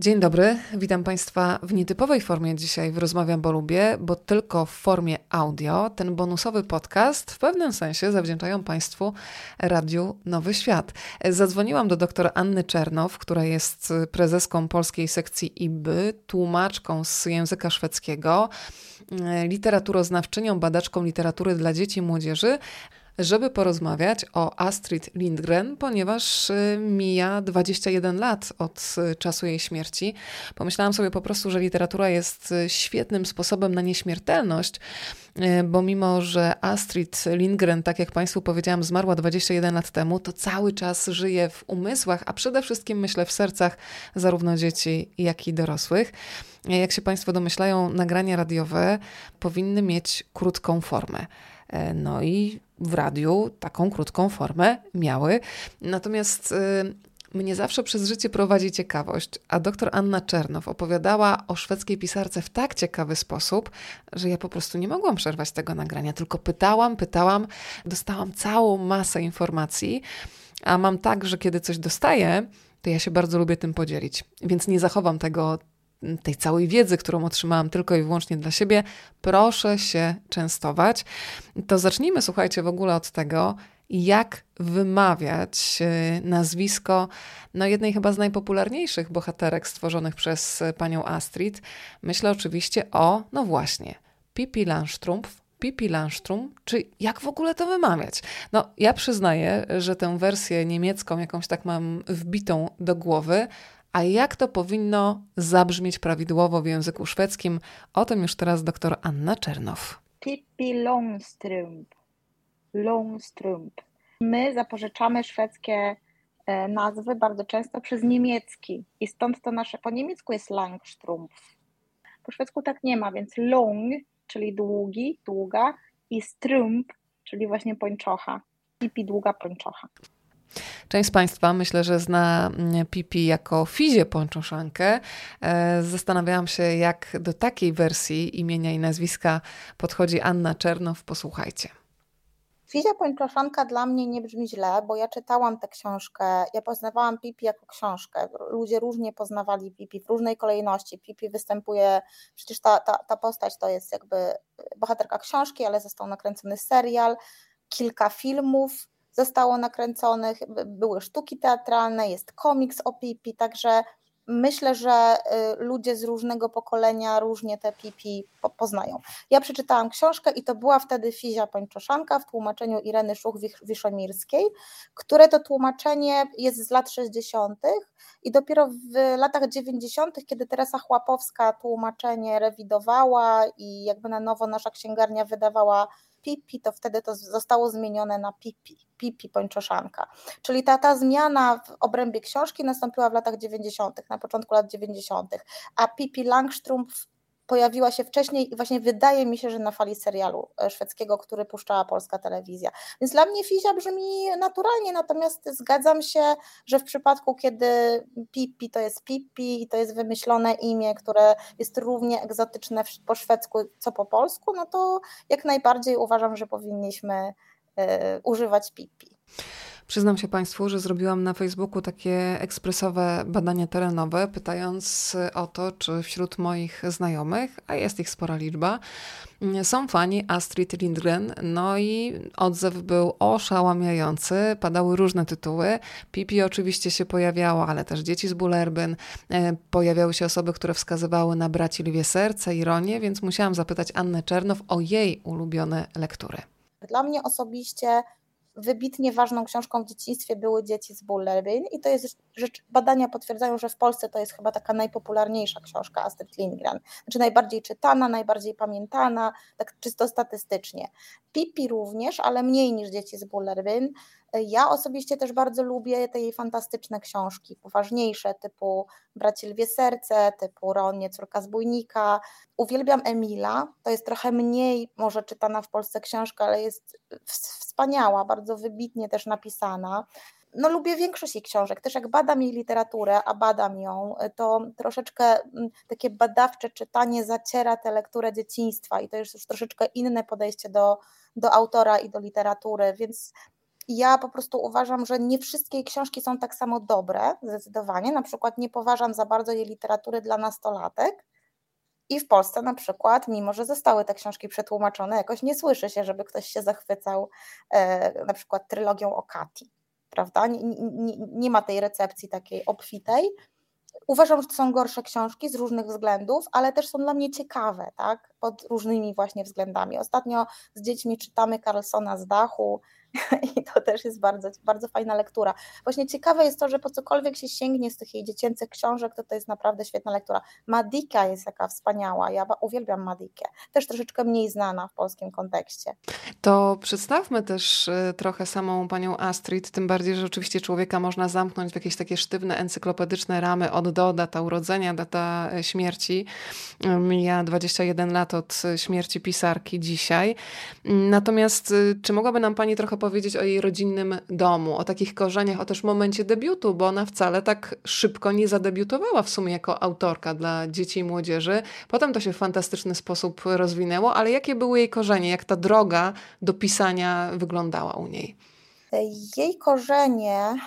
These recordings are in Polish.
Dzień dobry, witam Państwa w nietypowej formie dzisiaj w Rozmawiam, bo lubię, bo tylko w formie audio. Ten bonusowy podcast w pewnym sensie zawdzięczają Państwu Radiu Nowy Świat. Zadzwoniłam do dr Anny Czernow, która jest prezeską polskiej sekcji IBY, tłumaczką z języka szwedzkiego, literaturoznawczynią, badaczką literatury dla dzieci i młodzieży, żeby porozmawiać o Astrid Lindgren, ponieważ y, mija 21 lat od y, czasu jej śmierci. Pomyślałam sobie po prostu, że literatura jest y, świetnym sposobem na nieśmiertelność, bo mimo, że Astrid Lindgren, tak jak Państwu powiedziałam, zmarła 21 lat temu, to cały czas żyje w umysłach, a przede wszystkim myślę w sercach zarówno dzieci, jak i dorosłych. Jak się Państwo domyślają, nagrania radiowe powinny mieć krótką formę. E, no i w radiu taką krótką formę miały. Natomiast y, mnie zawsze przez życie prowadzi ciekawość, a doktor Anna Czernow opowiadała o szwedzkiej pisarce w tak ciekawy sposób, że ja po prostu nie mogłam przerwać tego nagrania, tylko pytałam, pytałam, dostałam całą masę informacji, a mam tak, że kiedy coś dostaję, to ja się bardzo lubię tym podzielić, więc nie zachowam tego tej całej wiedzy, którą otrzymałam tylko i wyłącznie dla siebie, proszę się częstować. To zacznijmy, słuchajcie, w ogóle od tego, jak wymawiać e, nazwisko no jednej chyba z najpopularniejszych bohaterek stworzonych przez e, panią Astrid. Myślę oczywiście o, no właśnie, Pippi Langstrumpf, Pippi Langstrum, czy jak w ogóle to wymawiać? No, ja przyznaję, że tę wersję niemiecką jakąś tak mam wbitą do głowy, a jak to powinno zabrzmieć prawidłowo w języku szwedzkim? O tym już teraz doktor Anna Czernow. Pippi Longstrump. Longstrump. My zapożyczamy szwedzkie e, nazwy bardzo często przez niemiecki i stąd to nasze, po niemiecku jest Langstrumpf. Po szwedzku tak nie ma, więc long, czyli długi, długa i strump, czyli właśnie pończocha. Pipi długa pończocha. Część z Państwa myślę, że zna mm, Pipi jako Fizie Pończoszankę. E, zastanawiałam się, jak do takiej wersji imienia i nazwiska podchodzi Anna Czernow. Posłuchajcie. Fizia Pończoszanka dla mnie nie brzmi źle, bo ja czytałam tę książkę, ja poznawałam Pipi jako książkę. Ludzie różnie poznawali Pipi w różnej kolejności. Pipi występuje, przecież ta, ta, ta postać to jest jakby bohaterka książki, ale został nakręcony serial, kilka filmów zostało nakręconych, były sztuki teatralne, jest komiks o Pipi, także myślę, że y, ludzie z różnego pokolenia różnie te Pipi poznają. Ja przeczytałam książkę i to była wtedy Fizia Pończoszanka w tłumaczeniu Ireny Szuch-Wiszomirskiej, które to tłumaczenie jest z lat 60. i dopiero w latach 90., kiedy Teresa Chłapowska tłumaczenie rewidowała i jakby na nowo nasza księgarnia wydawała Pipi, to wtedy to zostało zmienione na Pipi, Pipi Pończoszanka. Czyli ta, ta zmiana w obrębie książki nastąpiła w latach 90., na początku lat 90., a Pipi Langstrumpf pojawiła się wcześniej i właśnie wydaje mi się, że na fali serialu e, szwedzkiego, który puszczała polska telewizja. Więc dla mnie Fizia brzmi naturalnie, natomiast zgadzam się, że w przypadku, kiedy Pipi to jest Pipi i to jest wymyślone imię, które jest równie egzotyczne po szwedzku co po polsku, no to jak najbardziej uważam, że powinniśmy y, używać Pipi. Przyznam się Państwu, że zrobiłam na Facebooku takie ekspresowe badania terenowe, pytając o to, czy wśród moich znajomych, a jest ich spora liczba, są fani Astrid Lindgren. No i odzew był oszałamiający, padały różne tytuły. Pipi oczywiście się pojawiało, ale też dzieci z Bullerbyn. E, pojawiały się osoby, które wskazywały na braci Lwie Serce, ironię, więc musiałam zapytać Annę Czernow o jej ulubione lektury. Dla mnie osobiście wybitnie ważną książką w dzieciństwie były Dzieci z Bullerbyn i to jest rzecz, badania potwierdzają, że w Polsce to jest chyba taka najpopularniejsza książka Astrid Lindgren, znaczy najbardziej czytana, najbardziej pamiętana, tak czysto statystycznie. Pippi również, ale mniej niż Dzieci z Bullerbyn. Ja osobiście też bardzo lubię te jej fantastyczne książki, poważniejsze, typu Braci Lwie Serce, typu Ronie, Córka Zbójnika. Uwielbiam Emila, to jest trochę mniej może czytana w Polsce książka, ale jest wspaniała, bardzo wybitnie też napisana no lubię większość jej książek, też jak badam jej literaturę, a badam ją, to troszeczkę mm, takie badawcze czytanie zaciera tę lekturę dzieciństwa i to jest już troszeczkę inne podejście do, do autora i do literatury, więc ja po prostu uważam, że nie wszystkie książki są tak samo dobre, zdecydowanie. Na przykład nie poważam za bardzo jej literatury dla nastolatek. I w Polsce na przykład, mimo że zostały te książki przetłumaczone, jakoś nie słyszy się, żeby ktoś się zachwycał e, na przykład trylogią o Kati, prawda? Nie, nie, nie ma tej recepcji takiej obfitej. Uważam, że to są gorsze książki z różnych względów, ale też są dla mnie ciekawe, tak? Pod różnymi właśnie względami. Ostatnio z dziećmi czytamy Carlsona z dachu, I to też jest bardzo, bardzo fajna lektura. Właśnie ciekawe jest to, że po cokolwiek się sięgnie z tych jej dziecięcych książek, to to jest naprawdę świetna lektura. Madika jest jaka wspaniała, ja uwielbiam Madikę. Też troszeczkę mniej znana w polskim kontekście. To przedstawmy też y, trochę samą panią Astrid, tym bardziej, że oczywiście człowieka można zamknąć w jakieś takie sztywne, encyklopedyczne ramy od do, data urodzenia, data e, śmierci. Mija 21 lat od śmierci pisarki dzisiaj. Natomiast czy mogłaby nam pani trochę powiedzieć o jej rodzinnym domu, o takich korzeniach, o też momencie debiutu, bo ona wcale tak szybko nie zadebiutowała w sumie jako autorka dla dzieci i młodzieży. Potem to się w fantastyczny sposób rozwinęło, ale jakie były jej korzenie, jak ta droga do pisania wyglądała u niej? Jej korzenie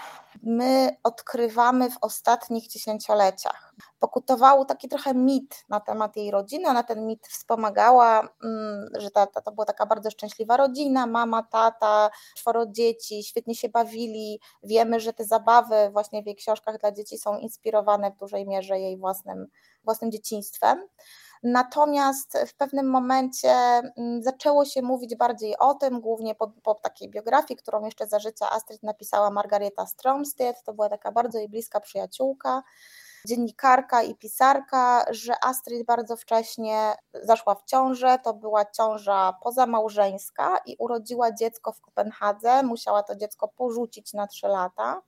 my odkrywamy w ostatnich dziesięcioleciach. Pokutował taki trochę mit na temat jej rodziny, ona ten mit wspomagała, mm, że ta, ta, to była taka bardzo szczęśliwa rodzina, mama, tata, czworo dzieci, świetnie się bawili. Wiemy, że te zabawy właśnie w jej książkach dla dzieci są inspirowane w dużej mierze jej własnym, własnym dzieciństwem. Natomiast w pewnym momencie mm, zaczęło się mówić bardziej o tym, głównie po, po takiej biografii, którą jeszcze za życia Astrid napisała Margareta Stromstedt, to była taka bardzo jej bliska przyjaciółka, dziennikarka i pisarka, że Astrid bardzo wcześnie zaszła w ciążę, to była ciąża pozamałżeńska i urodziła dziecko w Kopenhadze, musiała to dziecko porzucić na trzy lata.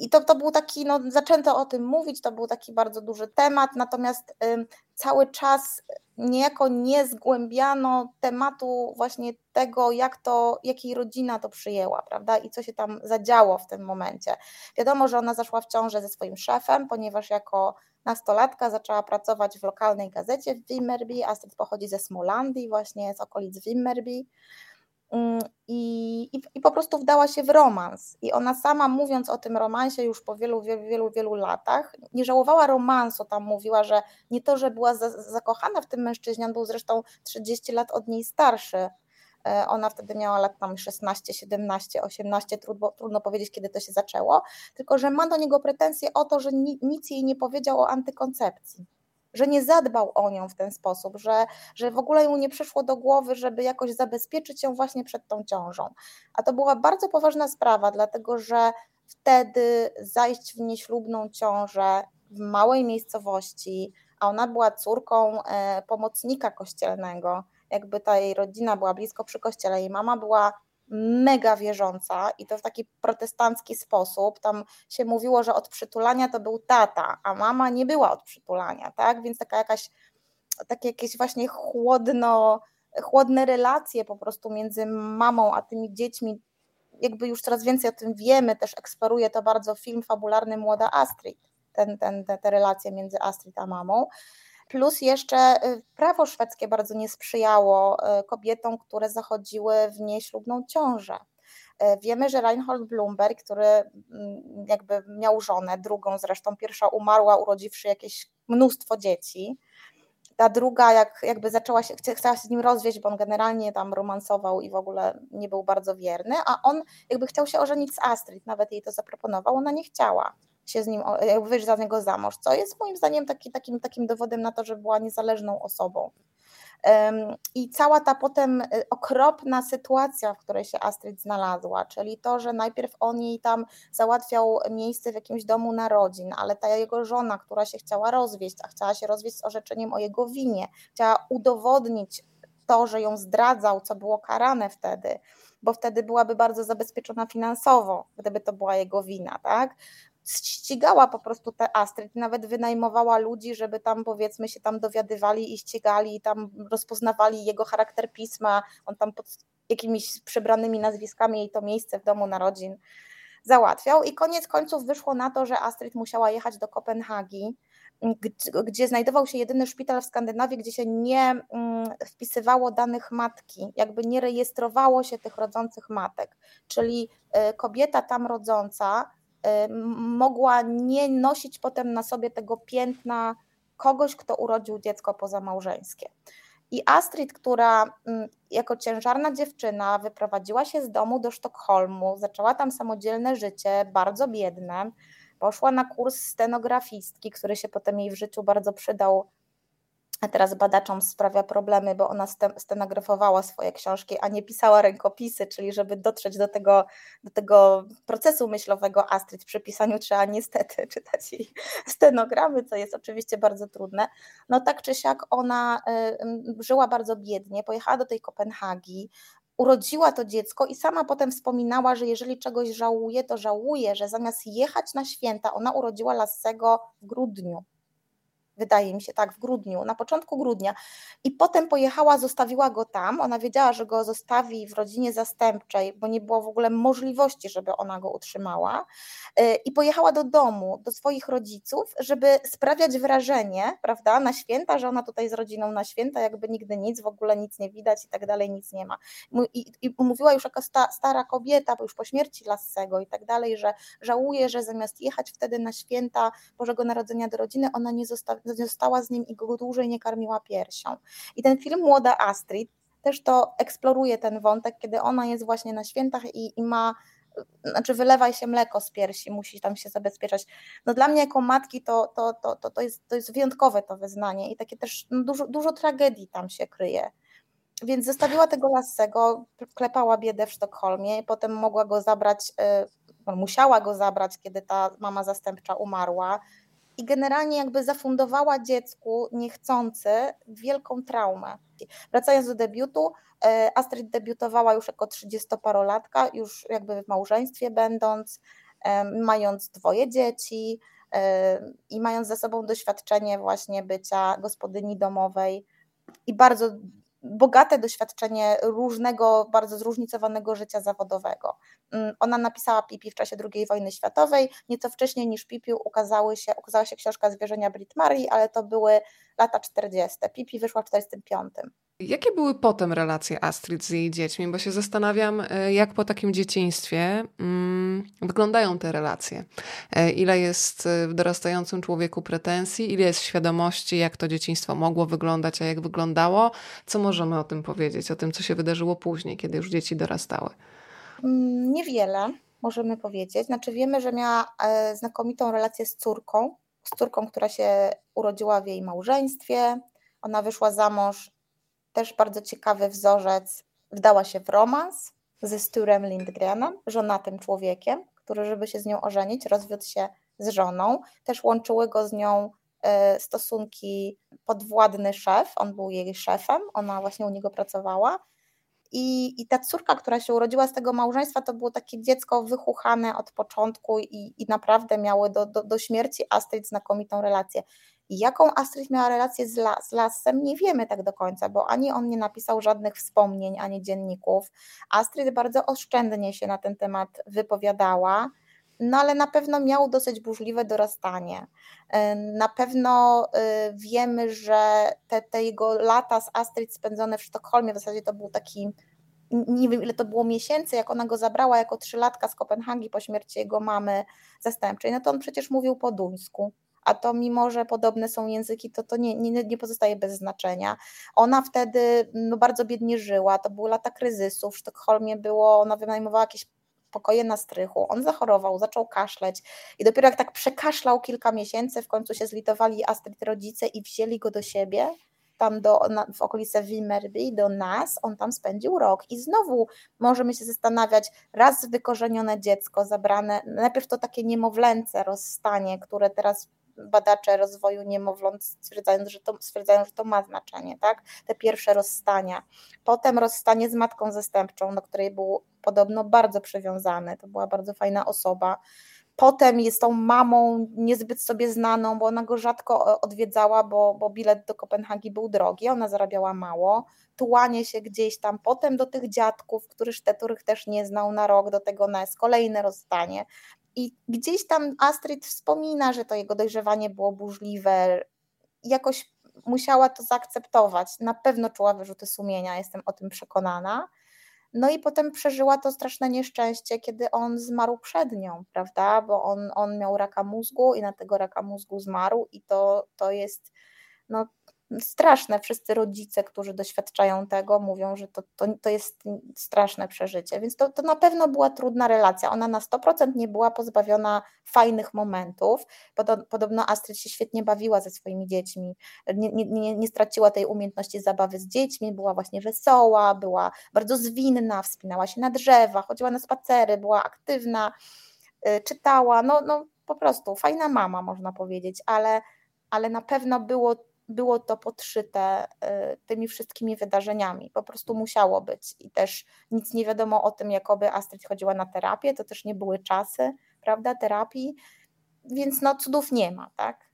I to, to był taki, no, zaczęto o tym mówić, to był taki bardzo duży temat, natomiast y, cały czas niejako nie zgłębiano tematu właśnie tego, jak to, jak jej rodzina to przyjęła, prawda, i co się tam zadziało w tym momencie. Wiadomo, że ona zaszła w ciążę ze swoim szefem, ponieważ jako nastolatka zaczęła pracować w lokalnej gazecie w Wimmerby, Astrid pochodzi ze Smolandii, właśnie z okolic Wimmerby, Mm, I, i, I, po prostu wdała się w romans. I ona sama, mówiąc o tym romansie już po wielu, wielu, wielu, wielu latach, nie żałowała romansu. Tam mówiła, że nie to, że była za, zakochana w tym mężczyźnie, on był zresztą 30 lat od niej starszy. E, ona wtedy miała lat tam 16, 17, 18, trudno, trudno powiedzieć, kiedy to się zaczęło, tylko że ma do niego pretensje o to, że nic jej nie powiedział o antykoncepcji że nie zadbał o nią w ten sposób, że, że w ogóle mu nie przyszło do głowy, żeby jakoś zabezpieczyć ją właśnie przed tą ciążą. A to była bardzo poważna sprawa, dlatego że wtedy zajść w nieślubną ciążę w małej miejscowości, a ona była córką e, pomocnika kościelnego, jakby ta jej rodzina była blisko przy kościele, jej mama była mega wierząca i to w taki protestancki sposób. Tam się mówiło, że od przytulania to był tata, a mama nie była od przytulania, tak? Więc taka jakaś, takie jakieś właśnie chłodno, chłodne relacje po prostu między mamą a tymi dziećmi. Jakby już coraz więcej o tym wiemy, też eksploruje to bardzo film fabularny Młoda Astrid, ten, ten, te, te relacje między Astrid a mamą. Plus jeszcze y, prawo szwedzkie bardzo nie sprzyjało y, kobietom, które zachodziły w nieślubną ciążę. Y, wiemy, że Reinhold Bloomberg, który mm, jakby miał żonę, drugą zresztą, pierwsza umarła, urodziwszy jakieś mnóstwo dzieci. Ta druga, jak, jakby zaczęła się, chciała się z nim rozwieść, bo on generalnie tam romansował i w ogóle nie był bardzo wierny, a on jakby chciał się ożenić z Astrid, nawet jej to zaproponował, ona nie chciała się z nim, wyjść za niego za mąż, co jest moim zdaniem taki, takim, takim dowodem na to, że była niezależną osobą. I cała ta potem y, okropna sytuacja, w której się Astrid znalazła, czyli to, że najpierw on jej tam załatwiał miejsce w jakimś domu narodzin, ale ta jego żona, która się chciała rozwieść, a chciała się rozwieść z orzeczeniem o jego winie, chciała udowodnić to, że ją zdradzał, co było karane wtedy, bo wtedy byłaby bardzo zabezpieczona finansowo, gdyby to była jego wina, tak? Ścigała po prostu te Astrid, nawet wynajmowała ludzi, żeby tam powiedzmy się tam dowiadywali i ścigali i tam rozpoznawali jego charakter pisma, on tam pod jakimiś przybranymi nazwiskami jej to miejsce w domu narodzin załatwiał. I koniec końców wyszło na to, że Astrid musiała jechać do Kopenhagi, gdzie, znajdował się jedyny szpital w Skandynawii, gdzie się nie mm, wpisywało danych matki, jakby nie rejestrowało się tych rodzących matek, czyli y, kobieta tam rodząca mogła nie nosić potem na sobie tego piętna kogoś, kto urodził dziecko pozamałżeńskie. I Astrid, która jako ciężarna dziewczyna wyprowadziła się z domu do Sztokholmu, zaczęła tam samodzielne życie, bardzo biedne, poszła na kurs stenografistki, który się potem jej w życiu bardzo przydał a teraz badaczom sprawia problemy, bo ona stenografowała swoje książki, a nie pisała rękopisy, czyli żeby dotrzeć do tego, do tego procesu myślowego Astrid przy pisaniu trzeba niestety czytać jej stenogramy, co jest oczywiście bardzo trudne. No tak czy siak ona y, żyła bardzo biednie, pojechała do tej Kopenhagi, urodziła to dziecko i sama potem wspominała, że jeżeli czegoś żałuje, to żałuje, że zamiast jechać na święta, ona urodziła Lassego w grudniu wydaje mi się, tak, w grudniu, na początku grudnia. I potem pojechała, zostawiła go tam. Ona wiedziała, że go zostawi w rodzinie zastępczej, bo nie było w ogóle możliwości, żeby ona go utrzymała. Y, I pojechała do domu, do swoich rodziców, żeby sprawiać wrażenie, prawda, na święta, że ona tutaj z rodziną na święta, jakby nigdy nic, w ogóle nic nie widać i tak dalej, nic nie ma. I, mówiła już jako sta, stara kobieta, bo już po śmierci Lassego i tak dalej, że żałuje, że zamiast jechać wtedy na święta Bożego Narodzenia do rodziny, ona nie została została z nim i go dłużej nie karmiła piersią. I ten film Młoda Astrid też to eksploruje ten wątek, kiedy ona jest właśnie na świętach i, i ma znaczy wylewa się mleko z piersi, musi tam się zabezpieczać. No dla mnie jako matki to, to, to, to, to, jest, to jest wyjątkowe to wyznanie i takie też no dużo, dużo tragedii tam się kryje. Więc zostawiła tego Lassego, klepała biedę w Sztokholmie, potem mogła go zabrać, y, musiała go zabrać, kiedy ta mama zastępcza umarła i generalnie jakby zafundowała dziecku niechcący wielką traumę. Wracając do debiutu, e, Astrid debiutowała już jako 30-parolatka, już jakby w małżeństwie będąc, mając dwoje dzieci e, i mając za sobą doświadczenie właśnie bycia gospodyni domowej i bardzo bogate doświadczenie różnego, bardzo zróżnicowanego życia zawodowego. Mm, ona napisała Pipi w czasie II wojny światowej. Nieco wcześniej niż Pipi ukazały się, ukazała się książka Zwierzenia Brit Marii, ale to były lata 40. Pipi wyszła w 45. Jakie były potem relacje Astrid z jej dziećmi? Bo się zastanawiam, e, jak po takim dzieciństwie mm, wyglądają te relacje. E, ile jest e, w dorastającym człowieku pretensji, ile jest świadomości, jak to dzieciństwo mogło wyglądać, a jak wyglądało. Co możemy o tym powiedzieć, o tym, co się wydarzyło później, kiedy już dzieci dorastały? Mm, niewiele możemy powiedzieć. Znaczy wiemy, że miała znakomitą relację z córką, z córką, która się urodziła w jej małżeństwie. Ona wyszła za mąż też bardzo ciekawy wzorzec, wdała się w romans ze Sturem Lindgrenem, żonatym człowiekiem, który, żeby się z nią ożenić, rozwiódł się z żoną. Też łączyły go z nią e, stosunki podwładny szef, on był jej szefem, ona właśnie u niego pracowała. I, I ta córka, która się urodziła z tego małżeństwa, to było takie dziecko wychuchane od początku i, i naprawdę miały do, do, do śmierci Astrid znakomitą relację. Jaką Astrid miała relację z, las, z Lasem, nie wiemy tak do końca, bo ani on nie napisał żadnych wspomnień, ani dzienników. Astrid bardzo oszczędnie się na ten temat wypowiadała, no ale na pewno miał dosyć burzliwe dorastanie. E, na pewno e, wiemy, że te, te jego lata z Astrid spędzone w Sztokholmie, w zasadzie to był taki nie wiem ile to było miesięcy, jak ona go zabrała jako trzylatka z Kopenhagi po śmierci jego mamy zastępczej, no to on przecież mówił po duńsku a to mimo, że podobne są języki, to to nie, nie, nie pozostaje bez znaczenia. Ona wtedy no, bardzo biednie żyła, to były lata kryzysu, w Sztokholmie było, ona wynajmowała jakieś pokoje na strychu. On zachorował, zaczął kaszleć i dopiero jak tak przekaszlał kilka miesięcy, w końcu się zlitowali Astrid rodzice i wzięli go do siebie tam do, na, w okolice Wilmerby, do nas, on tam spędził rok. I znowu możemy się zastanawiać, raz wykorzenione dziecko zabrane, najpierw to takie niemowlęce rozstanie, które teraz badacze rozwoju niemowląt stwierdzają, że to, stwierdzają, że to ma znaczenie, tak? Te pierwsze rozstania. Potem rozstanie z matką zastępczą, do której był podobno bardzo przywiązany, to była bardzo fajna osoba. Potem jest tą mamą niezbyt sobie znaną, bo ona go rzadko odwiedzała, bo, bo bilet do Kopenhagi był drogi, ona zarabiała mało. Tułanie się gdzieś tam, potem do tych dziadków, których, których też nie znał na rok, do tego NES, kolejne rozstanie. I gdzieś tam Astrid wspomina, że to jego dojrzewanie było burzliwe, jakoś musiała to zaakceptować. Na pewno czuła wyrzuty sumienia, jestem o tym przekonana. No i potem przeżyła to straszne nieszczęście, kiedy on zmarł przed nią, prawda? Bo on, on miał raka mózgu i na tego raka mózgu zmarł, i to, to jest no, straszne. Wszyscy rodzice, którzy doświadczają tego, mówią, że to, to, to jest straszne przeżycie. Więc to, to na pewno była trudna relacja. Ona na 100% nie była pozbawiona fajnych momentów. Podobno Astrid się świetnie bawiła ze swoimi dziećmi. Nie, nie, nie straciła tej umiejętności zabawy z dziećmi, była właśnie wesoła, była bardzo zwinna, wspinała się na drzewa, chodziła na spacery, była aktywna, y, czytała. No, no po prostu fajna mama, można powiedzieć, ale, ale na pewno było było to podszyte y, tymi wszystkimi wydarzeniami. Po prostu musiało być. I też nic nie wiadomo o tym, jakoby Astrid chodziła na terapię, to też nie były czasy, prawda, terapii, więc no cudów nie ma, tak?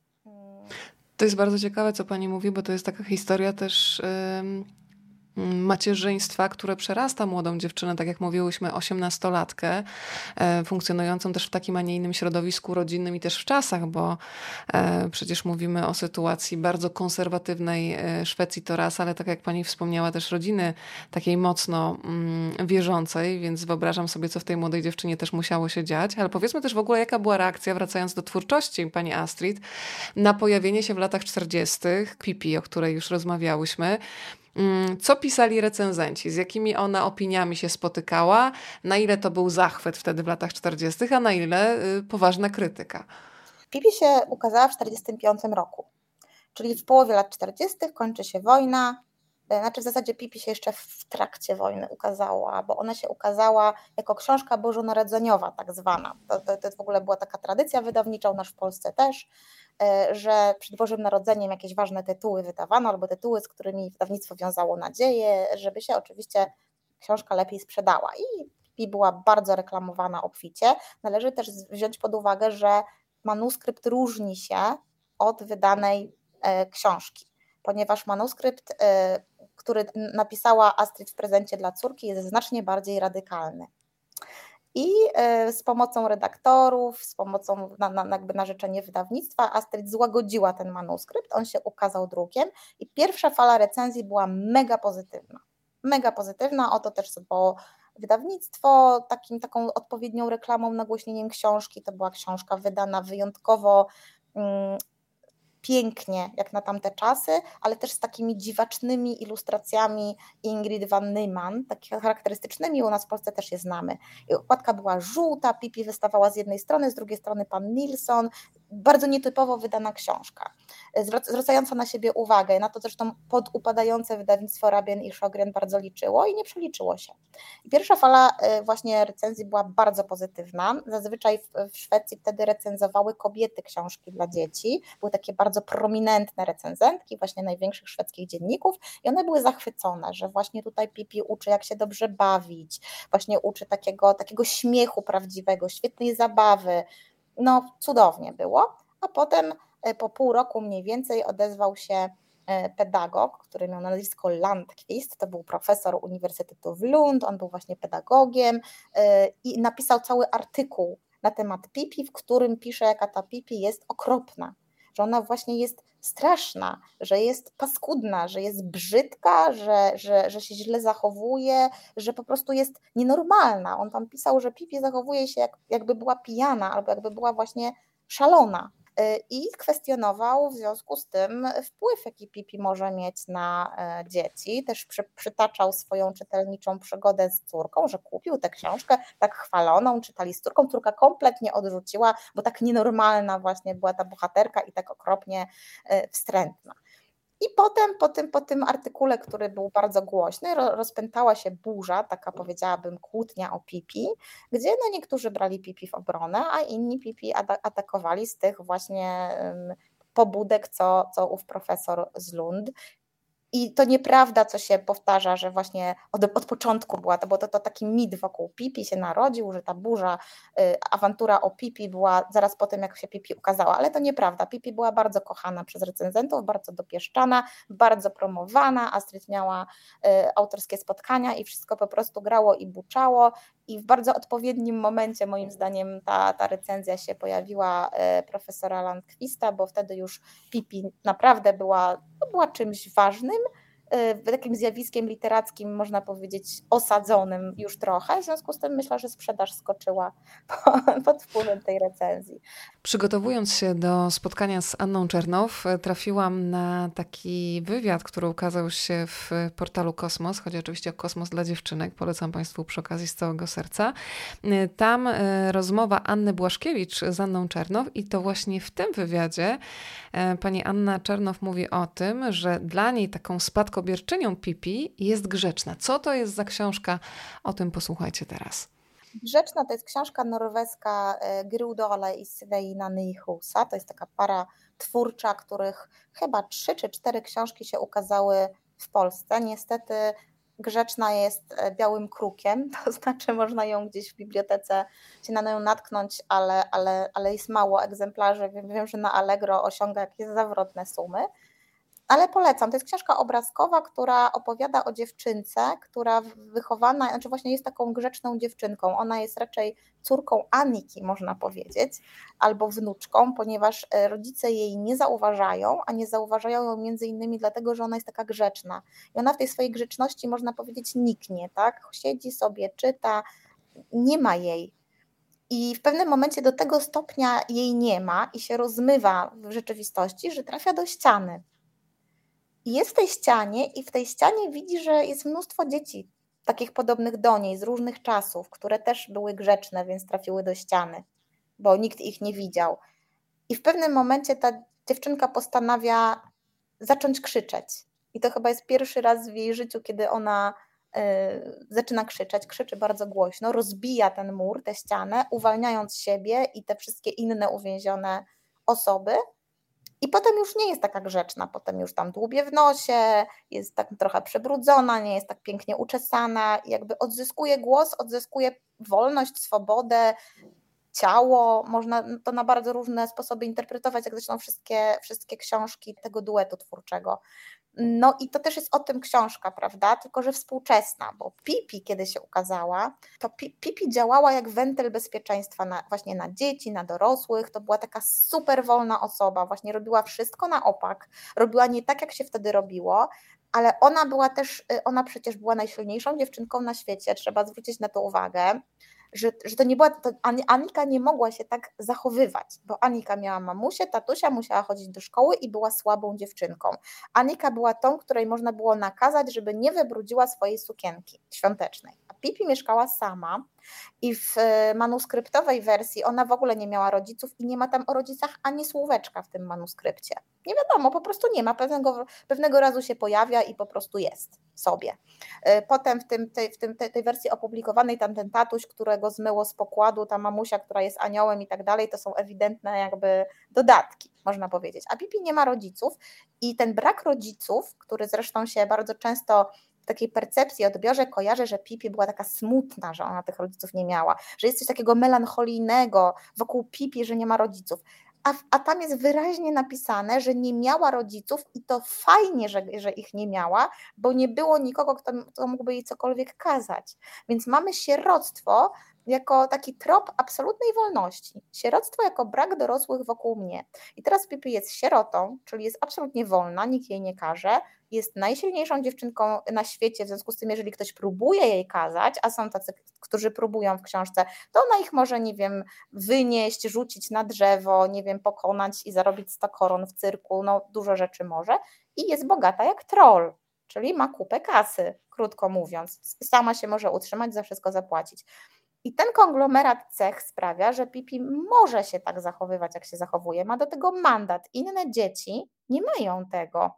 To jest bardzo ciekawe, co pani mówi, bo to jest taka historia też. Yy macierzyństwa, które przerasta młodą dziewczynę, tak jak mówiłyśmy, osiemnastolatkę, e, funkcjonującą też w takim, a nie innym środowisku rodzinnym i też w czasach, bo e, przecież mówimy o sytuacji bardzo konserwatywnej e, Szwecji to raz, ale tak jak pani wspomniała, też rodziny takiej mocno mm, wierzącej, więc wyobrażam sobie, co w tej młodej dziewczynie też musiało się dziać, ale powiedzmy też w ogóle, jaka była reakcja, wracając do twórczości pani Astrid, na pojawienie się w latach 40. Pipi, o której już rozmawiałyśmy, Mm, co pisali recenzenci? Z jakimi ona opiniami się spotykała? Na ile to był zachwyt wtedy w latach 40., a na ile y, poważna krytyka? Pipi się ukazała w 1945 roku, czyli w połowie lat 40. kończy się wojna. E, znaczy w zasadzie Pipi się jeszcze w trakcie wojny ukazała, bo ona się ukazała jako książka bożonarodzeniowa tak zwana. To, to, to w ogóle była taka tradycja wydawnicza u nas w Polsce też, że przed Bożym Narodzeniem jakieś ważne tytuły wydawano, albo tytuły, z którymi wydawnictwo wiązało nadzieję, żeby się oczywiście książka lepiej sprzedała. I, i była bardzo reklamowana obficie. Należy też wziąć pod uwagę, że manuskrypt różni się od wydanej e, książki, ponieważ manuskrypt, e, który napisała Astrid w prezencie dla córki, jest znacznie bardziej radykalny. I e, z pomocą redaktorów, z pomocą na, na, jakby na życzenie wydawnictwa, Astrid złagodziła ten manuskrypt, on się ukazał drukiem i pierwsza fala recenzji była mega pozytywna. Mega pozytywna, o to też bo wydawnictwo, takim, taką odpowiednią reklamą, nagłośnieniem książki. To była książka wydana wyjątkowo mm, pięknie, jak na tamte czasy, ale też z takimi dziwacznymi ilustracjami Ingrid van Nyman, takimi charakterystycznymi, u nas w Polsce też je znamy. I okładka była żółta, Pipi wystawała z jednej strony, z drugiej strony pan Nilsson, bardzo nietypowo wydana książka, zwracająca na siebie uwagę, na to zresztą podupadające wydawnictwo Rabien i Szogren bardzo liczyło i nie przeliczyło się. pierwsza fala e, właśnie recenzji była bardzo pozytywna, zazwyczaj w Szwecji wtedy recenzowały kobiety książki dla dzieci, były takie bardzo prominentne recenzentki właśnie największych szwedzkich dzienników i one były zachwycone, że właśnie tutaj Pipi uczy jak się dobrze bawić, właśnie uczy takiego, takiego śmiechu prawdziwego, świetnej zabawy, no cudownie było, a potem e, po pół roku mniej więcej odezwał się e, pedagog, który miał nazwisko Landquist, to był profesor Uniwersytetu w Lund, on był właśnie pedagogiem e, i napisał cały artykuł na temat Pipi, w którym pisze, jaka ta Pipi jest okropna, że ona właśnie jest straszna, że jest paskudna, że jest brzydka, że, że, że się źle zachowuje, że po prostu jest nienormalna. On tam pisał, że Pipi zachowuje się jak, jakby była pijana albo jakby była właśnie szalona. Y, i kwestionował w związku z tym wpływ, jaki Pipi może mieć na e, dzieci. Też przy, przytaczał swoją czytelniczą przygodę z córką, że kupił tę książkę tak chwaloną, czytali z córką. Córka kompletnie odrzuciła, bo tak nienormalna właśnie była ta bohaterka i tak okropnie e, wstrętna. I potem po tym, po tym artykule, który był bardzo głośny, rozpętała się burza, taka powiedziałabym kłótnia o Pipi, gdzie no niektórzy brali Pipi w obronę, a inni Pipi atakowali z tych właśnie pobudek, co, co ów profesor z Lund. I to nieprawda, co się powtarza, że właśnie od, od początku była to, bo to, to taki mit wokół Pipi się narodził, że ta burza, y, awantura o Pipi była zaraz po tym, jak się Pipi ukazała, ale to nieprawda. Pipi była bardzo kochana przez recenzentów, bardzo dopieszczana, bardzo promowana. Astrid miała y, autorskie spotkania i wszystko po prostu grało i buczało. I w bardzo odpowiednim momencie, moim zdaniem, ta, ta recenzja się pojawiła y, profesora Landquista, bo wtedy już Pipi naprawdę była, no, była czymś ważnym takim zjawiskiem literackim, można powiedzieć, osadzonym już trochę. W związku z tym myślę, że sprzedaż skoczyła pod wpływem tej recenzji. Przygotowując się do spotkania z Anną Czernow, trafiłam na taki wywiad, który ukazał się w portalu Kosmos. Chodzi oczywiście o Kosmos dla dziewczynek. Polecam Państwu przy okazji z całego serca. Y, tam y, rozmowa Anny Błaszkiewicz z Anną Czernow i to właśnie w tym wywiadzie pani Anna Czernow mówi o tym, że dla niej taką spadkową spadkobierczynią Pipi jest grzeczna. Co to jest za książka? O tym posłuchajcie teraz. Grzeczna to jest książka norweska e, Grudole i Sveina Nyhusa. To jest taka para twórcza, których chyba trzy czy cztery książki się ukazały w Polsce. Niestety Grzeczna jest e, białym krukiem, to znaczy można ją gdzieś w bibliotece się na nią natknąć, ale, ale, ale jest mało egzemplarzy. Wiem, że na Allegro osiąga jakieś zawrotne sumy ale polecam. To jest książka obrazkowa, która opowiada o dziewczynce, która wychowana, znaczy właśnie jest taką grzeczną dziewczynką. Ona jest raczej córką Aniki, można powiedzieć, albo wnuczką, ponieważ e, rodzice jej nie zauważają, a nie zauważają ją między innymi dlatego, że ona jest taka grzeczna. I ona w tej swojej grzeczności, można powiedzieć, niknie, tak? Siedzi sobie, czyta, nie ma jej. I w pewnym momencie do tego stopnia jej nie ma i się rozmywa w rzeczywistości, że trafia do ściany. Jest w tej ścianie i w tej ścianie widzi, że jest mnóstwo dzieci takich podobnych do niej z różnych czasów, które też były grzeczne, więc trafiły do ściany, bo nikt ich nie widział. I w pewnym momencie ta dziewczynka postanawia zacząć krzyczeć. I to chyba jest pierwszy raz w jej życiu, kiedy ona y, zaczyna krzyczeć, krzyczy bardzo głośno, rozbija ten mur, tę ścianę, uwalniając siebie i te wszystkie inne uwięzione osoby i potem już nie jest taka grzeczna, potem już tam dłubie w nosie, jest tak trochę przebrudzona, nie jest tak pięknie uczesana, jakby odzyskuje głos, odzyskuje wolność, swobodę, ciało, można to na bardzo różne sposoby interpretować, jak zresztą wszystkie, wszystkie książki tego duetu twórczego. No i to też jest o tym książka, prawda? Tylko, że współczesna, bo Pipi, kiedy się ukazała, to Pipi działała jak wentyl bezpieczeństwa na, właśnie na dzieci, na dorosłych. To była taka super wolna osoba, właśnie robiła wszystko na opak, robiła nie tak, jak się wtedy robiło, ale ona była też, y, ona przecież była najsilniejszą dziewczynką na świecie, trzeba zwrócić na to uwagę że, że to nie była, to Anika nie mogła się tak zachowywać, bo Anika miała mamusię, tatusia, musiała chodzić do szkoły i była słabą dziewczynką. Anika była tą, której można było nakazać, żeby nie wybrudziła swojej sukienki świątecznej. A Pipi mieszkała sama i w e, manuskryptowej wersji ona w ogóle nie miała rodziców i nie ma tam o rodzicach ani słóweczka w tym manuskrypcie. Nie wiadomo, po prostu nie ma. Pewnego, pewnego razu się pojawia i po prostu jest sobie. E, potem w, tym, tej, w tym, tej, tej wersji opublikowanej tam ten tatuś, którego zmyło z pokładu, ta mamusia, która jest aniołem i tak dalej, to są ewidentne jakby dodatki, można powiedzieć. A Pipi nie ma rodziców i ten brak rodziców, który zresztą się bardzo często w takiej percepcji, odbiorze kojarzę, że Pipi była taka smutna, że ona tych rodziców nie miała, że jest coś takiego melancholijnego wokół Pipi, że nie ma rodziców. A, a, tam jest wyraźnie napisane, że nie miała rodziców i to fajnie, że, że ich nie miała, bo nie było nikogo, kto, kto mógłby jej cokolwiek kazać. Więc mamy sieroctwo jako taki trop absolutnej wolności. Sieroctwo jako brak dorosłych wokół mnie. I teraz Pipi jest sierotą, czyli jest absolutnie wolna, nikt jej nie każe, jest najsilniejszą dziewczynką na świecie, w związku z tym, jeżeli ktoś próbuje jej kazać, a są tacy, którzy próbują w książce, to ona ich może, nie wiem, wynieść, rzucić na drzewo, nie wiem, pokonać i zarobić 100 koron w cyrku, no dużo rzeczy może i jest bogata jak troll, czyli ma kupę kasy, krótko mówiąc. Sama się może utrzymać, za wszystko zapłacić. I ten konglomerat cech sprawia, że Pipi może się tak zachowywać, jak się zachowuje, ma do tego mandat. Inne dzieci nie mają tego.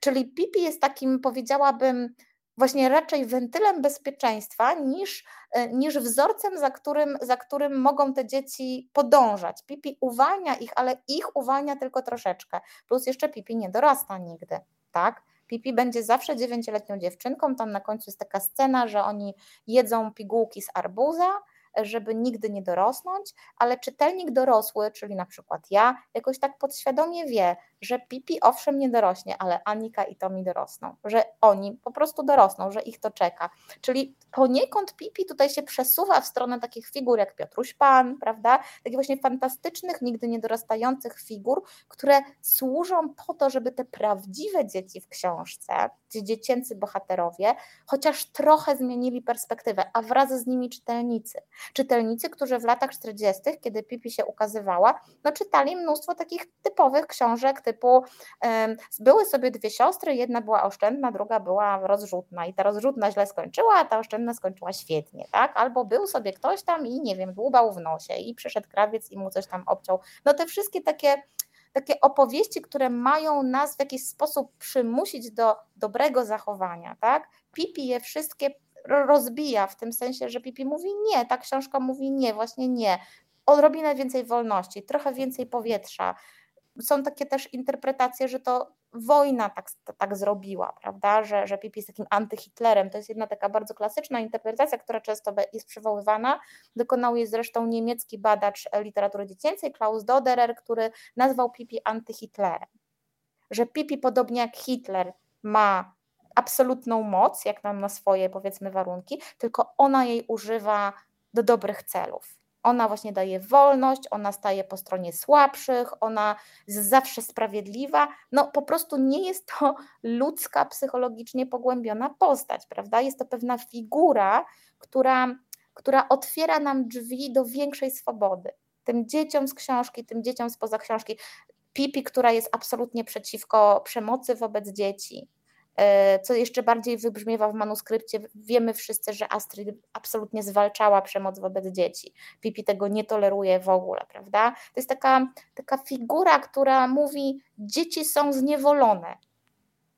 Czyli Pipi jest takim, powiedziałabym, właśnie raczej wentylem bezpieczeństwa niż, e, niż wzorcem, za którym, za którym mogą te dzieci podążać. Pipi uwalnia ich, ale ich uwalnia tylko troszeczkę. Plus jeszcze Pipi nie dorasta nigdy, tak? Pipi będzie zawsze dziewięcioletnią dziewczynką, tam na końcu jest taka scena, że oni jedzą pigułki z arbuza, żeby nigdy nie dorosnąć, ale czytelnik dorosły, czyli na przykład ja, jakoś tak podświadomie wie, że Pipi owszem nie dorośnie, ale Anika i Tomi dorosną, że oni po prostu dorosną, że ich to czeka. Czyli poniekąd Pipi tutaj się przesuwa w stronę takich figur jak Piotruś Pan, prawda? Takich właśnie fantastycznych, nigdy nie dorastających figur, które służą po to, żeby te prawdziwe dzieci w książce, ci dziecięcy bohaterowie, chociaż trochę zmienili perspektywę, a wraz z nimi czytelnicy. Czytelnicy, którzy w latach 40., kiedy Pipi się ukazywała, no czytali mnóstwo takich typowych książek typu były sobie dwie siostry, jedna była oszczędna, druga była rozrzutna i ta rozrzutna źle skończyła, a ta oszczędna skończyła świetnie, tak? Albo był sobie ktoś tam i nie wiem, dłubał w nosie i przyszedł krawiec i mu coś tam obciął. No te wszystkie takie takie opowieści, które mają nas w jakiś sposób przymusić do dobrego zachowania, tak? Pipi je wszystkie rozbija w tym sensie, że Pipi mówi nie, ta książka mówi nie, właśnie nie. Odrobinę więcej wolności, trochę więcej powietrza, są takie też interpretacje, że to wojna tak, tak zrobiła, prawda, że, że Pipi jest takim antyhitlerem. To jest jedna taka bardzo klasyczna interpretacja, która często jest przywoływana. Dokonał jej zresztą niemiecki badacz literatury dziecięcej Klaus Doderer, który nazwał Pipi antyhitlerem. Że Pipi, podobnie jak Hitler, ma absolutną moc, jak nam na swoje, powiedzmy, warunki, tylko ona jej używa do dobrych celów ona właśnie daje wolność, ona staje po stronie słabszych, ona jest zawsze sprawiedliwa. No po prostu nie jest to ludzka, psychologicznie pogłębiona postać, prawda? Jest to pewna figura, która, która otwiera nam drzwi do większej swobody. Tym dzieciom z książki, tym dzieciom spoza książki. Pipi, która jest absolutnie przeciwko przemocy wobec dzieci, co jeszcze bardziej wybrzmiewa w manuskrypcie, wiemy wszyscy, że Astrid absolutnie zwalczała przemoc wobec dzieci. Pipi tego nie toleruje w ogóle, prawda? To jest taka, taka figura, która mówi: dzieci są zniewolone.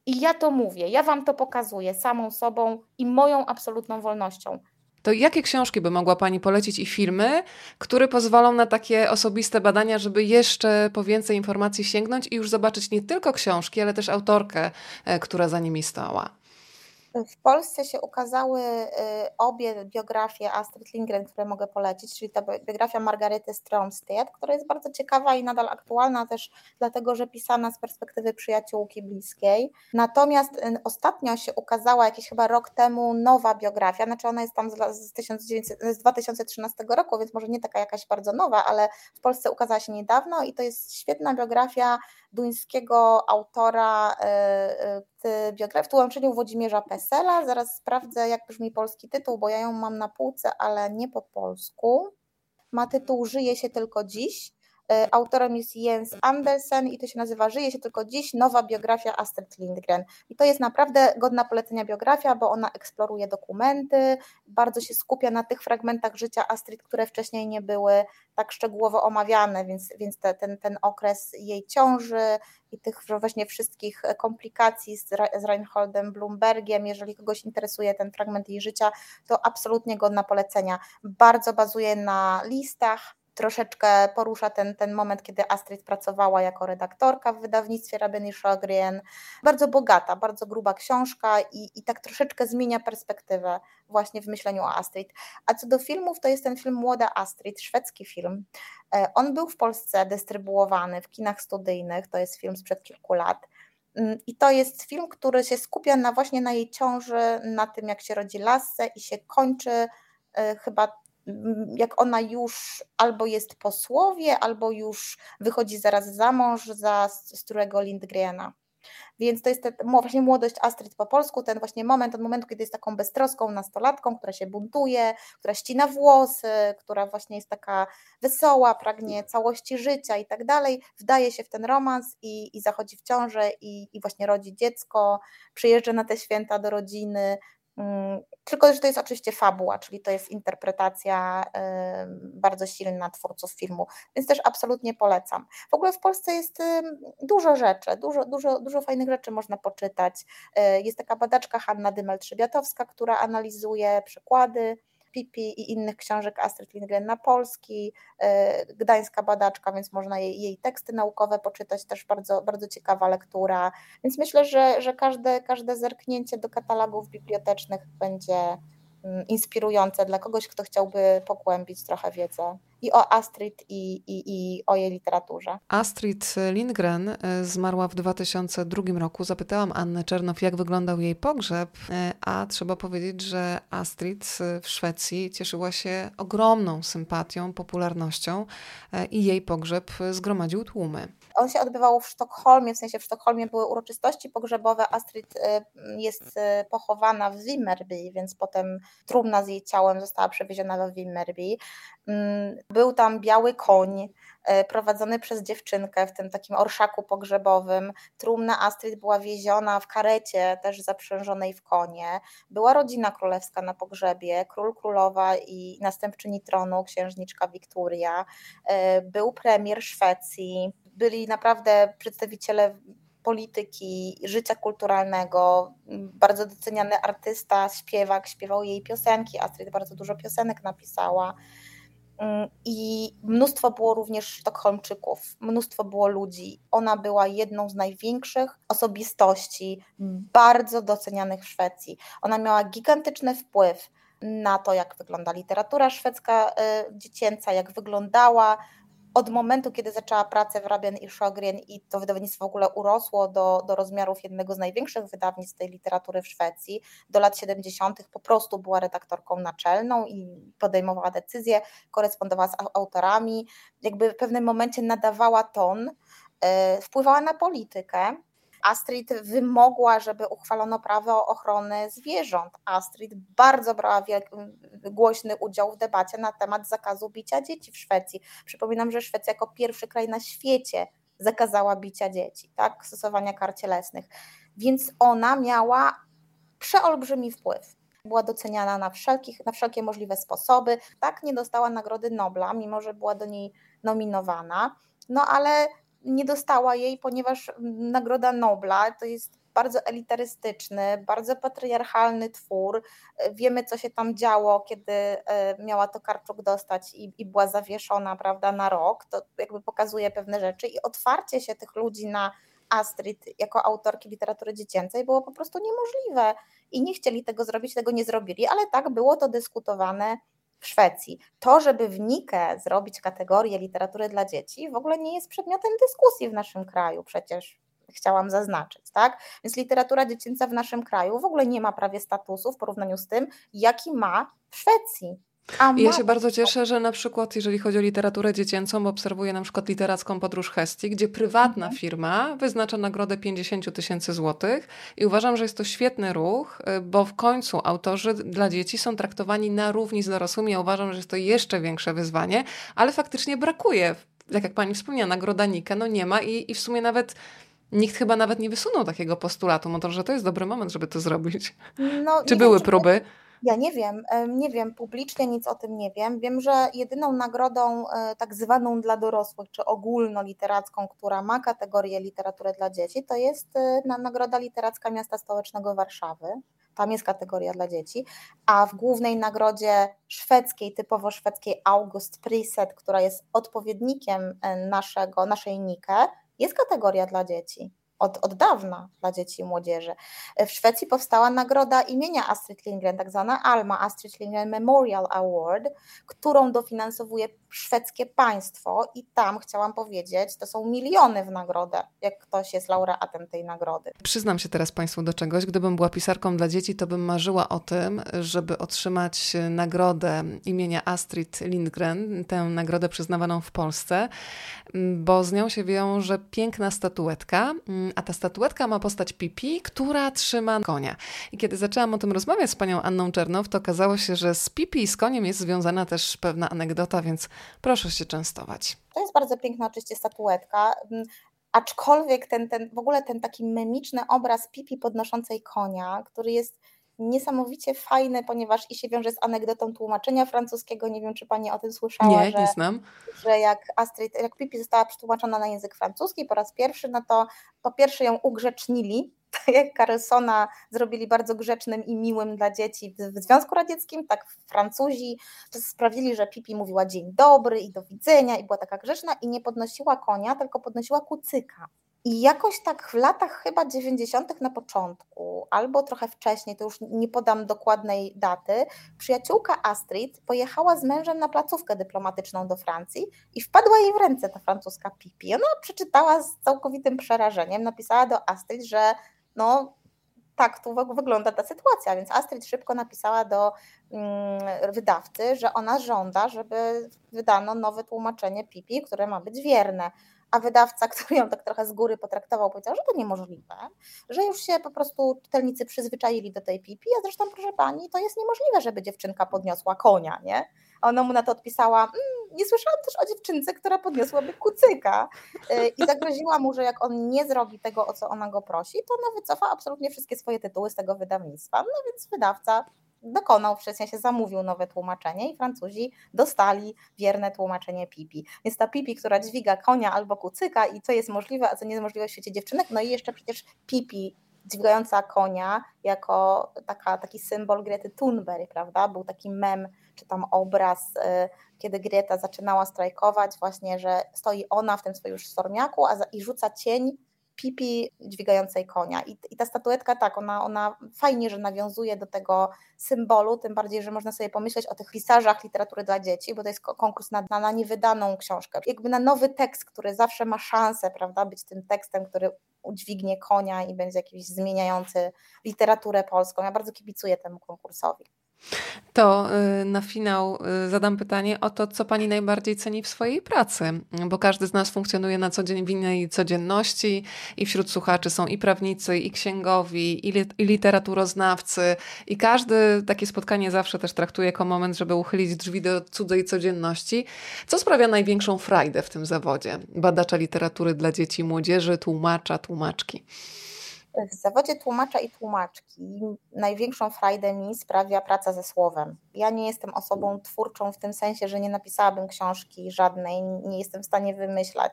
I ja to mówię, ja wam to pokazuję samą sobą i moją absolutną wolnością. To jakie książki by mogła Pani polecić i filmy, które pozwolą na takie osobiste badania, żeby jeszcze po więcej informacji sięgnąć i już zobaczyć nie tylko książki, ale też autorkę, e, która za nimi stała? W Polsce się ukazały y, obie biografie Astrid Lindgren, które mogę polecić, czyli ta biografia Margarety Stromstedt, która jest bardzo ciekawa i nadal aktualna też dlatego, że pisana z perspektywy przyjaciółki bliskiej. Natomiast y, ostatnio się ukazała jakiś chyba rok temu nowa biografia, znaczy ona jest tam z, 1900, z 2013 roku, więc może nie taka jakaś bardzo nowa, ale w Polsce ukazała się niedawno i to jest świetna biografia duńskiego autora biografii w tłumaczeniu Włodzimierza Pesela. Zaraz sprawdzę, jak brzmi polski tytuł, bo ja ją mam na półce, ale nie po polsku. Ma tytuł Żyje się tylko dziś. Y, autorem jest Jens Andersen i to się nazywa Żyje się tylko dziś, nowa biografia Astrid Lindgren. I to jest naprawdę godna polecenia biografia, bo ona eksploruje dokumenty, bardzo się skupia na tych fragmentach życia Astrid, które wcześniej nie były tak szczegółowo omawiane, więc, więc te, ten, ten okres jej ciąży i tych właśnie wszystkich komplikacji z, z Reinholdem Bloombergiem, jeżeli kogoś interesuje ten fragment jej życia, to absolutnie godna polecenia. Bardzo bazuje na listach, troszeczkę porusza ten, ten moment, kiedy Astrid pracowała jako redaktorka w wydawnictwie Rabiny Szogrien. Bardzo bogata, bardzo gruba książka i, i tak troszeczkę zmienia perspektywę właśnie w myśleniu o Astrid. A co do filmów, to jest ten film Młoda Astrid, szwedzki film. E, on był w Polsce dystrybuowany w kinach studyjnych, to jest film sprzed kilku lat. Mm, I to jest film, który się skupia na właśnie na jej ciąży, na tym, jak się rodzi Lasse i się kończy e, chyba jak ona już albo jest po słowie, albo już wychodzi zaraz za mąż za którego Lindgrena. Więc to jest właśnie młodość Astrid po polsku, ten właśnie moment, od momentu, kiedy jest taką beztroską nastolatką, która się buntuje, która ścina włosy, która właśnie jest taka wesoła, pragnie całości życia i tak dalej, wdaje się w ten romans i, i zachodzi w ciążę i, i właśnie rodzi dziecko, przyjeżdża na te święta do rodziny, tylko, że to jest oczywiście fabuła, czyli to jest interpretacja bardzo silna twórców filmu, więc też absolutnie polecam. W ogóle w Polsce jest dużo rzeczy, dużo, dużo, dużo fajnych rzeczy można poczytać. E, jest taka badaczka Hanna Dymel-Trzebiatowska, która analizuje przykłady Pipi i innych książek Astrid Lindgren na polski, gdańska badaczka, więc można jej, jej teksty naukowe poczytać, też bardzo, bardzo ciekawa lektura, więc myślę, że, że każde, każde zerknięcie do katalogów bibliotecznych będzie Mm, inspirujące dla kogoś, kto chciałby pogłębić trochę wiedzę i o Astrid, i, i, i o jej literaturze. Astrid Lindgren e, zmarła w 2002 roku. Zapytałam Annę Czernow, jak wyglądał jej pogrzeb, e, a trzeba powiedzieć, że Astrid w Szwecji cieszyła się ogromną sympatią, popularnością e, i jej pogrzeb zgromadził tłumy. On się odbywał w Sztokholmie, w sensie w Sztokholmie były uroczystości pogrzebowe. Astrid jest pochowana w Wimmerby, więc potem trumna z jej ciałem została przewieziona do Wimmerby. Był tam biały koń y, prowadzony przez dziewczynkę w tym takim orszaku pogrzebowym. Trumna Astrid była wieziona w karecie, też zaprzężonej w konie. Była rodzina królewska na pogrzebie, król, królowa i następczyni tronu, księżniczka Wiktoria. Był premier Szwecji, byli naprawdę przedstawiciele polityki, życia kulturalnego, bardzo doceniany artysta, śpiewak, śpiewał jej piosenki, Astrid bardzo dużo piosenek napisała. Mm, I mnóstwo było również Sztokholmczyków, mnóstwo było ludzi. Ona była jedną z największych osobistości, bardzo docenianych w Szwecji. Ona miała gigantyczny wpływ na to, jak wygląda literatura szwedzka y, dziecięca, jak wyglądała od momentu, kiedy zaczęła pracę w Rabian i Szogren i to wydawnictwo w ogóle urosło do, do rozmiarów jednego z największych wydawnictw tej literatury w Szwecji, do lat 70. po prostu była redaktorką naczelną i podejmowała decyzje, korespondowała z autorami, jakby w pewnym momencie nadawała ton, e, wpływała na politykę, Astrid wymogła, żeby uchwalono prawo ochrony zwierząt. Astrid bardzo brała głośny udział w debacie na temat zakazu bicia dzieci w Szwecji. Przypominam, że Szwecja jako pierwszy kraj na świecie zakazała bicia dzieci, tak, stosowania kar cielesnych. Więc ona miała przeolbrzymi wpływ. Była doceniana na, wszelkich, na wszelkie możliwe sposoby. Tak nie dostała Nagrody Nobla, mimo że była do niej nominowana. No ale nie dostała jej, ponieważ Nagroda Nobla to jest bardzo elitarystyczny, bardzo patriarchalny twór. Wiemy, co się tam działo, kiedy e, miała to Karczuk dostać i, i była zawieszona prawda, na rok. To jakby pokazuje pewne rzeczy i otwarcie się tych ludzi na Astrid jako autorki literatury dziecięcej było po prostu niemożliwe i nie chcieli tego zrobić, tego nie zrobili, ale tak było to dyskutowane w Szwecji. To, żeby w Nikę zrobić kategorię literatury dla dzieci, w ogóle nie jest przedmiotem dyskusji w naszym kraju, przecież chciałam zaznaczyć, tak? Więc literatura dziecięca w naszym kraju w ogóle nie ma prawie statusu w porównaniu z tym, jaki ma w Szwecji. A ja się bardzo cieszę, że na przykład, jeżeli chodzi o literaturę dziecięcą, obserwuję na przykład literacką podróż Hesti, gdzie prywatna mhm. firma wyznacza nagrodę 50 tysięcy złotych i uważam, że jest to świetny ruch, y, bo w końcu autorzy dla dzieci są traktowani na równi z dorosłymi. Ja uważam, że jest to jeszcze większe wyzwanie, ale faktycznie brakuje. Tak jak pani wspomniała, nagroda Nika, no nie ma i, i w sumie nawet Nikt chyba nawet nie wysunął takiego postulatu, może że to jest dobry moment, żeby to zrobić. No, Czy były wiem, próby? Ja nie wiem, nie wiem, publicznie nic o tym nie wiem. Wiem, że jedyną nagrodą e, tak zwaną dla dorosłych, czy ogólnoliteracką, która ma kategorię literaturę dla dzieci, to jest e, Nagroda Literacka Miasta Stołecznego Warszawy. Tam jest kategoria dla dzieci, a w głównej nagrodzie szwedzkiej, typowo szwedzkiej August Priset, która jest odpowiednikiem e, naszego, naszej Nike, jest kategoria dla dzieci od, od dawna dla dzieci i młodzieży. W Szwecji powstała nagroda imienia Astrid Lindgren, tak zwana ALMA, Astrid Lindgren Memorial Award, którą dofinansowuje szwedzkie państwo i tam chciałam powiedzieć, to są miliony w nagrodę, jak ktoś jest laureatem tej nagrody. Przyznam się teraz Państwu do czegoś. Gdybym była pisarką dla dzieci, to bym marzyła o tym, żeby otrzymać nagrodę imienia Astrid Lindgren, tę nagrodę przyznawaną w Polsce, bo z nią się wiąże piękna statuetka, a ta statuetka ma postać Pipi, która trzyma konia. I kiedy zaczęłam o tym rozmawiać z panią Anną Czernow, to okazało się, że z Pipi i z koniem jest związana też pewna anegdota, więc proszę się częstować. To jest bardzo piękna oczywiście statuetka. Aczkolwiek ten, ten, w ogóle ten taki memiczny obraz Pipi podnoszącej konia, który jest niesamowicie fajny, ponieważ i się wiąże z anegdotą tłumaczenia francuskiego. Nie wiem, czy pani o tym słyszała. Nie, że, nie znam. Że jak Astrid, jak Pipi została przetłumaczona na język francuski po raz pierwszy, no to po pierwsze ją ugrzecznili, tak jak Carlsona zrobili bardzo grzecznym i miłym dla dzieci w Związku Radzieckim, tak Francuzi sprawili, że Pipi mówiła dzień dobry i do widzenia i była taka grzeczna i nie podnosiła konia, tylko podnosiła kucyka. I jakoś tak w latach chyba 90. na początku, albo trochę wcześniej, to już nie podam dokładnej daty, przyjaciółka Astrid pojechała z mężem na placówkę dyplomatyczną do Francji i wpadła jej w ręce ta francuska Pipi. Ona przeczytała z całkowitym przerażeniem, napisała do Astrid, że no tak tu wygląda ta sytuacja, więc Astrid szybko napisała do mm, wydawcy, że ona żąda, żeby wydano nowe tłumaczenie Pipi, które ma być wierne a wydawca, który ją tak trochę z góry potraktował, powiedział, że to niemożliwe, że już się po prostu czytelnicy przyzwyczaili do tej pipi, a zresztą proszę pani, to jest niemożliwe, żeby dziewczynka podniosła konia, nie? A ona mu na to odpisała, mmm, nie słyszałam też o dziewczynce, która podniosłaby kucyka y, i zagroziła mu, że jak on nie zrobi tego, o co ona go prosi, to ona wycofa absolutnie wszystkie swoje tytuły z tego wydawnictwa. No więc wydawca dokonał, w sensie zamówił nowe tłumaczenie i Francuzi dostali wierne tłumaczenie Pipi. Jest ta Pipi, która dźwiga konia albo kucyka i co jest możliwe, a co nie jest możliwe w świecie dziewczynek, no i jeszcze przecież Pipi dźwigająca konia jako taka, taki symbol Grety Thunberg, prawda? Był taki mem, czy tam obraz, y, kiedy Greta zaczynała strajkować, właśnie, że stoi ona w tym swoim już stormiaku a i rzuca cień pipi dźwigającej konia. I, I, ta statuetka, tak, ona, ona fajnie, że nawiązuje do tego symbolu, tym bardziej, że można sobie pomyśleć o tych pisarzach literatury dla dzieci, bo to jest konkurs na, na, niewydaną książkę. Jakby na nowy tekst, który zawsze ma szansę, prawda, być tym tekstem, który udźwignie konia i będzie jakiś zmieniający literaturę polską. Ja bardzo kibicuję temu konkursowi. To y, na finał y, zadam pytanie o to, co Pani najbardziej ceni w swojej pracy, bo każdy z nas funkcjonuje na co dzień w innej codzienności i wśród słuchaczy są i prawnicy, i księgowi, i, i literaturoznawcy i każdy takie spotkanie zawsze też traktuje jako moment, żeby uchylić drzwi do cudzej codzienności. Co sprawia największą frajdę w tym zawodzie? Badacza literatury dla dzieci i młodzieży, tłumacza, tłumaczki. W zawodzie tłumacza i tłumaczki największą frajdę mi sprawia praca ze słowem. Ja nie jestem osobą twórczą w tym sensie, że nie napisałabym książki żadnej, nie jestem w stanie wymyślać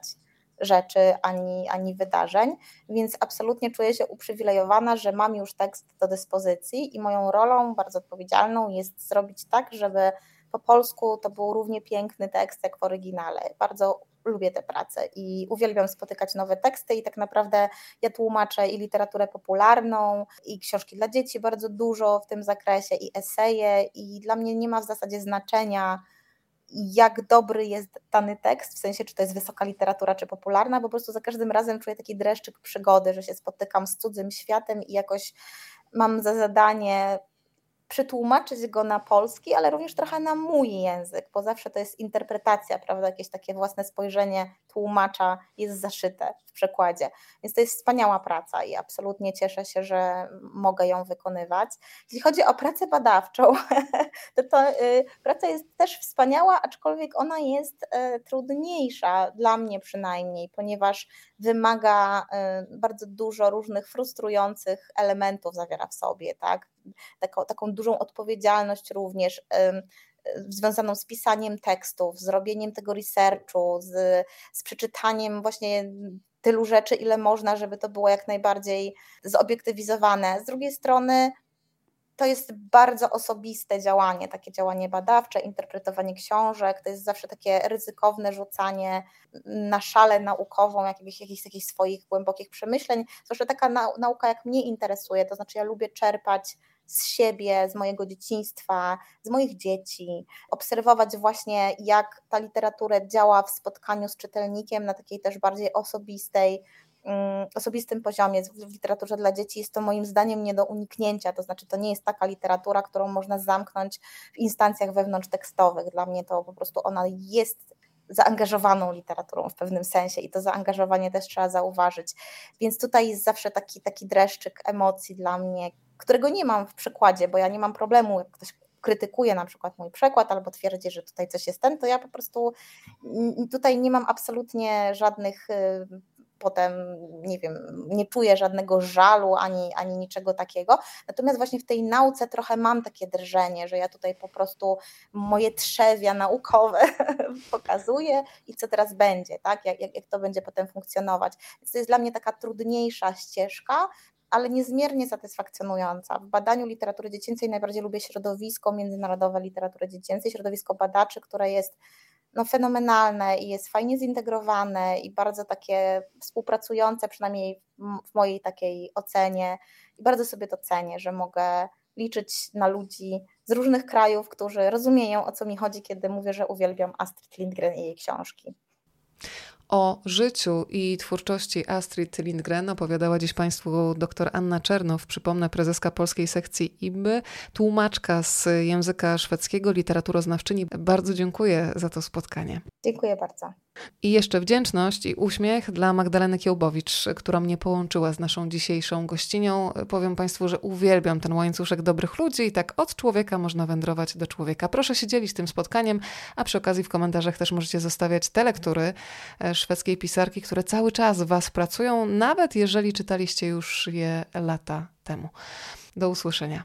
rzeczy ani, ani wydarzeń, więc absolutnie czuję się uprzywilejowana, że mam już tekst do dyspozycji i moją rolą bardzo odpowiedzialną jest zrobić tak, żeby po polsku to był równie piękny tekst jak w oryginale. Bardzo lubię tę pracę i uwielbiam spotykać nowe teksty i tak naprawdę ja tłumaczę i literaturę popularną, i książki dla dzieci bardzo dużo w tym zakresie, i eseje i dla mnie nie ma w zasadzie znaczenia, jak dobry jest dany tekst, w sensie czy to jest wysoka literatura, czy popularna, bo po prostu za każdym razem czuję taki dreszczyk przygody, że się spotykam z cudzym światem i jakoś mam za zadanie przetłumaczyć go na polski, ale również trochę na mój język, bo zawsze to jest interpretacja, prawda, jakieś takie własne spojrzenie tłumacza jest zaszyte w przekładzie. Więc to jest wspaniała praca i absolutnie cieszę się, że mogę ją wykonywać. Jeśli chodzi o pracę badawczą, to, to y, praca jest też wspaniała, aczkolwiek ona jest y, trudniejsza dla mnie przynajmniej, ponieważ wymaga y, bardzo dużo różnych frustrujących elementów zawiera w sobie, tak? Taką, taką dużą odpowiedzialność również związaną z pisaniem tekstów, z robieniem tego researchu, z, z przeczytaniem właśnie tylu rzeczy, ile można, żeby to było jak najbardziej zobiektywizowane. Z drugiej strony to jest bardzo osobiste działanie, takie działanie badawcze, interpretowanie książek, to jest zawsze takie ryzykowne rzucanie na szalę naukową jakichś, jakichś takich swoich głębokich przemyśleń, zwłaszcza taka nauka jak mnie interesuje, to znaczy ja lubię czerpać z siebie, z mojego dzieciństwa, z moich dzieci, obserwować właśnie, jak ta literatura działa w spotkaniu z czytelnikiem na takiej też bardziej osobistej, osobistym poziomie. W literaturze dla dzieci jest to moim zdaniem nie do uniknięcia, to znaczy to nie jest taka literatura, którą można zamknąć w instancjach wewnątrztekstowych. Dla mnie to po prostu ona jest zaangażowaną literaturą w pewnym sensie i to zaangażowanie też trzeba zauważyć. Więc tutaj jest zawsze taki, taki dreszczyk emocji dla mnie, którego nie mam w przekładzie, bo ja nie mam problemu, jak ktoś krytykuje na przykład mój przekład albo twierdzi, że tutaj coś jest ten, to ja po prostu tutaj nie mam absolutnie żadnych y, potem, nie wiem, nie czuję żadnego żalu ani, ani niczego takiego. Natomiast właśnie w tej nauce trochę mam takie drżenie, że ja tutaj po prostu moje trzewia naukowe pokazuję i co teraz będzie, tak? Jak, jak, jak to będzie potem funkcjonować. Więc to jest dla mnie taka trudniejsza ścieżka, ale niezmiernie satysfakcjonująca. W badaniu literatury dziecięcej najbardziej lubię środowisko międzynarodowe literatury dziecięcej, środowisko badaczy, które jest no, fenomenalne i jest fajnie zintegrowane i bardzo takie współpracujące, przynajmniej w mojej takiej ocenie. I bardzo sobie to cenię, że mogę liczyć na ludzi z różnych krajów, którzy rozumieją o co mi chodzi, kiedy mówię, że uwielbiam Astrid Lindgren i jej książki. O życiu i twórczości Astrid Lindgren opowiadała dziś Państwu dr Anna Czernow, przypomnę, prezeska polskiej sekcji IBY, tłumaczka z języka szwedzkiego, literaturoznawczyni. Bardzo dziękuję za to spotkanie. Dziękuję bardzo. I jeszcze wdzięczność i uśmiech dla Magdaleny Kiełbowicz, która mnie połączyła z naszą dzisiejszą gościnią. Powiem Państwu, że uwielbiam ten łańcuszek dobrych ludzi i tak od człowieka można wędrować do człowieka. Proszę się dzielić tym spotkaniem, a przy okazji w komentarzach też możecie zostawiać te lektury e, szwedzkiej pisarki, które cały czas Was pracują, nawet jeżeli czytaliście już je lata temu. Do usłyszenia.